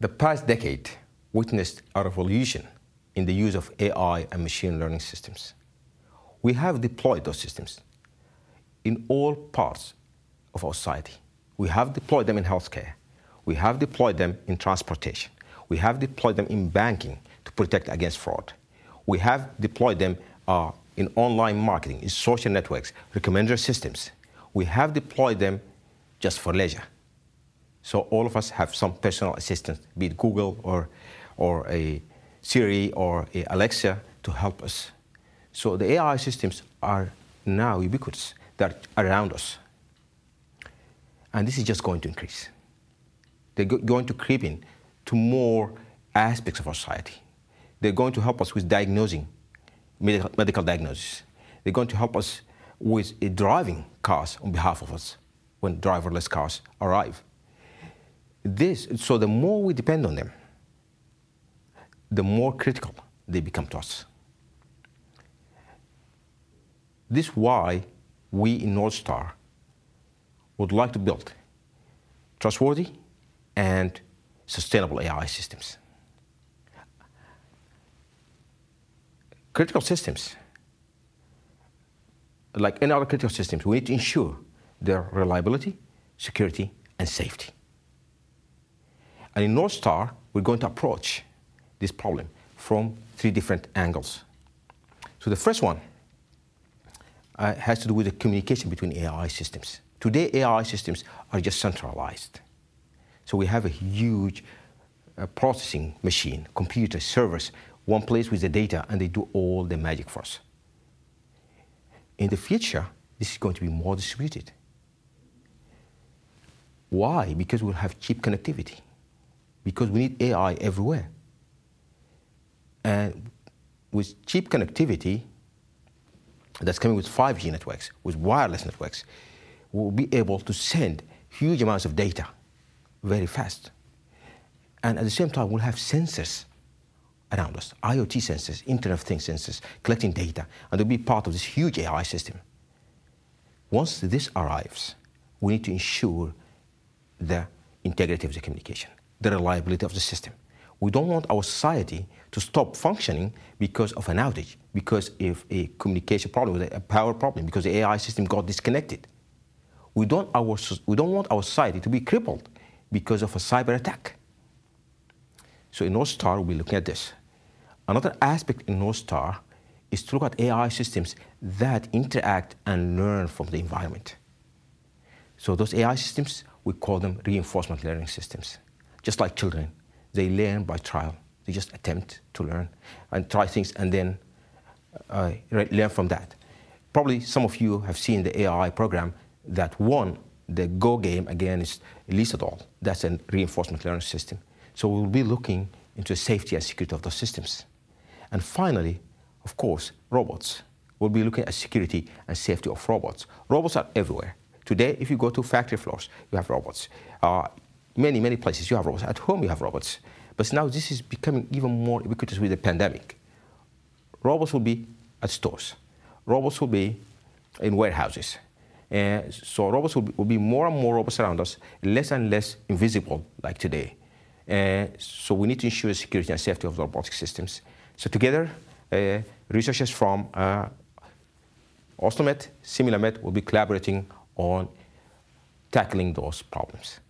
The past decade witnessed a revolution in the use of AI and machine learning systems. We have deployed those systems in all parts of our society. We have deployed them in healthcare. We have deployed them in transportation. We have deployed them in banking to protect against fraud. We have deployed them uh, in online marketing, in social networks, recommender systems. We have deployed them just for leisure. So all of us have some personal assistant, be it Google or, or a Siri or a Alexa to help us. So the AI systems are now ubiquitous. They're around us. And this is just going to increase. They're going to creep in to more aspects of our society. They're going to help us with diagnosing, medical, medical diagnosis. They're going to help us with driving cars on behalf of us when driverless cars arrive. This, so the more we depend on them, the more critical they become to us. This is why we in NordSTAR would like to build trustworthy and sustainable AI systems. Critical systems, like any other critical systems, we need to ensure their reliability, security, and safety. And in NordSTAR, we're going to approach this problem from three different angles. So the first one uh, has to do with the communication between AI systems. Today, AI systems are just centralized. So we have a huge uh, processing machine, computer, servers, one place with the data, and they do all the magic for us. In the future, this is going to be more distributed. Why? Because we'll have cheap connectivity. Because we need AI everywhere. And with cheap connectivity that's coming with 5G networks, with wireless networks, we'll be able to send huge amounts of data very fast. And at the same time, we'll have sensors around us, IoT sensors, Internet of Things sensors, collecting data, and they'll be part of this huge AI system. Once this arrives, we need to ensure the integrity of the communication, the reliability of the system. We don't want our society to stop functioning because of an outage, because of a communication problem, a power problem, because the AI system got disconnected. We don't, our, we don't want our society to be crippled because of a cyber attack. So in NordSTAR, we'll be looking at this. Another aspect in NordSTAR is to look at AI systems that interact and learn from the environment. So those AI systems, we call them reinforcement learning systems. Just like children, they learn by trial. They just attempt to learn and try things and then uh, learn from that. Probably some of you have seen the AI program that won the Go game against Lee Sedol. That's a reinforcement learning system. So we'll be looking into the safety and security of those systems. And finally, of course, robots. We'll be looking at security and safety of robots. Robots are everywhere. Today, if you go to factory floors, you have robots. Uh, many, many places you have robots. At home, you have robots. But now this is becoming even more ubiquitous with the pandemic. Robots will be at stores. Robots will be in warehouses. So robots will be, will be, more and more robots around us, less and less invisible like today. So we need to ensure security and safety of the robotic systems. So together, uh, researchers from uh, OsloMet, SimulaMet will be collaborating on tackling those problems.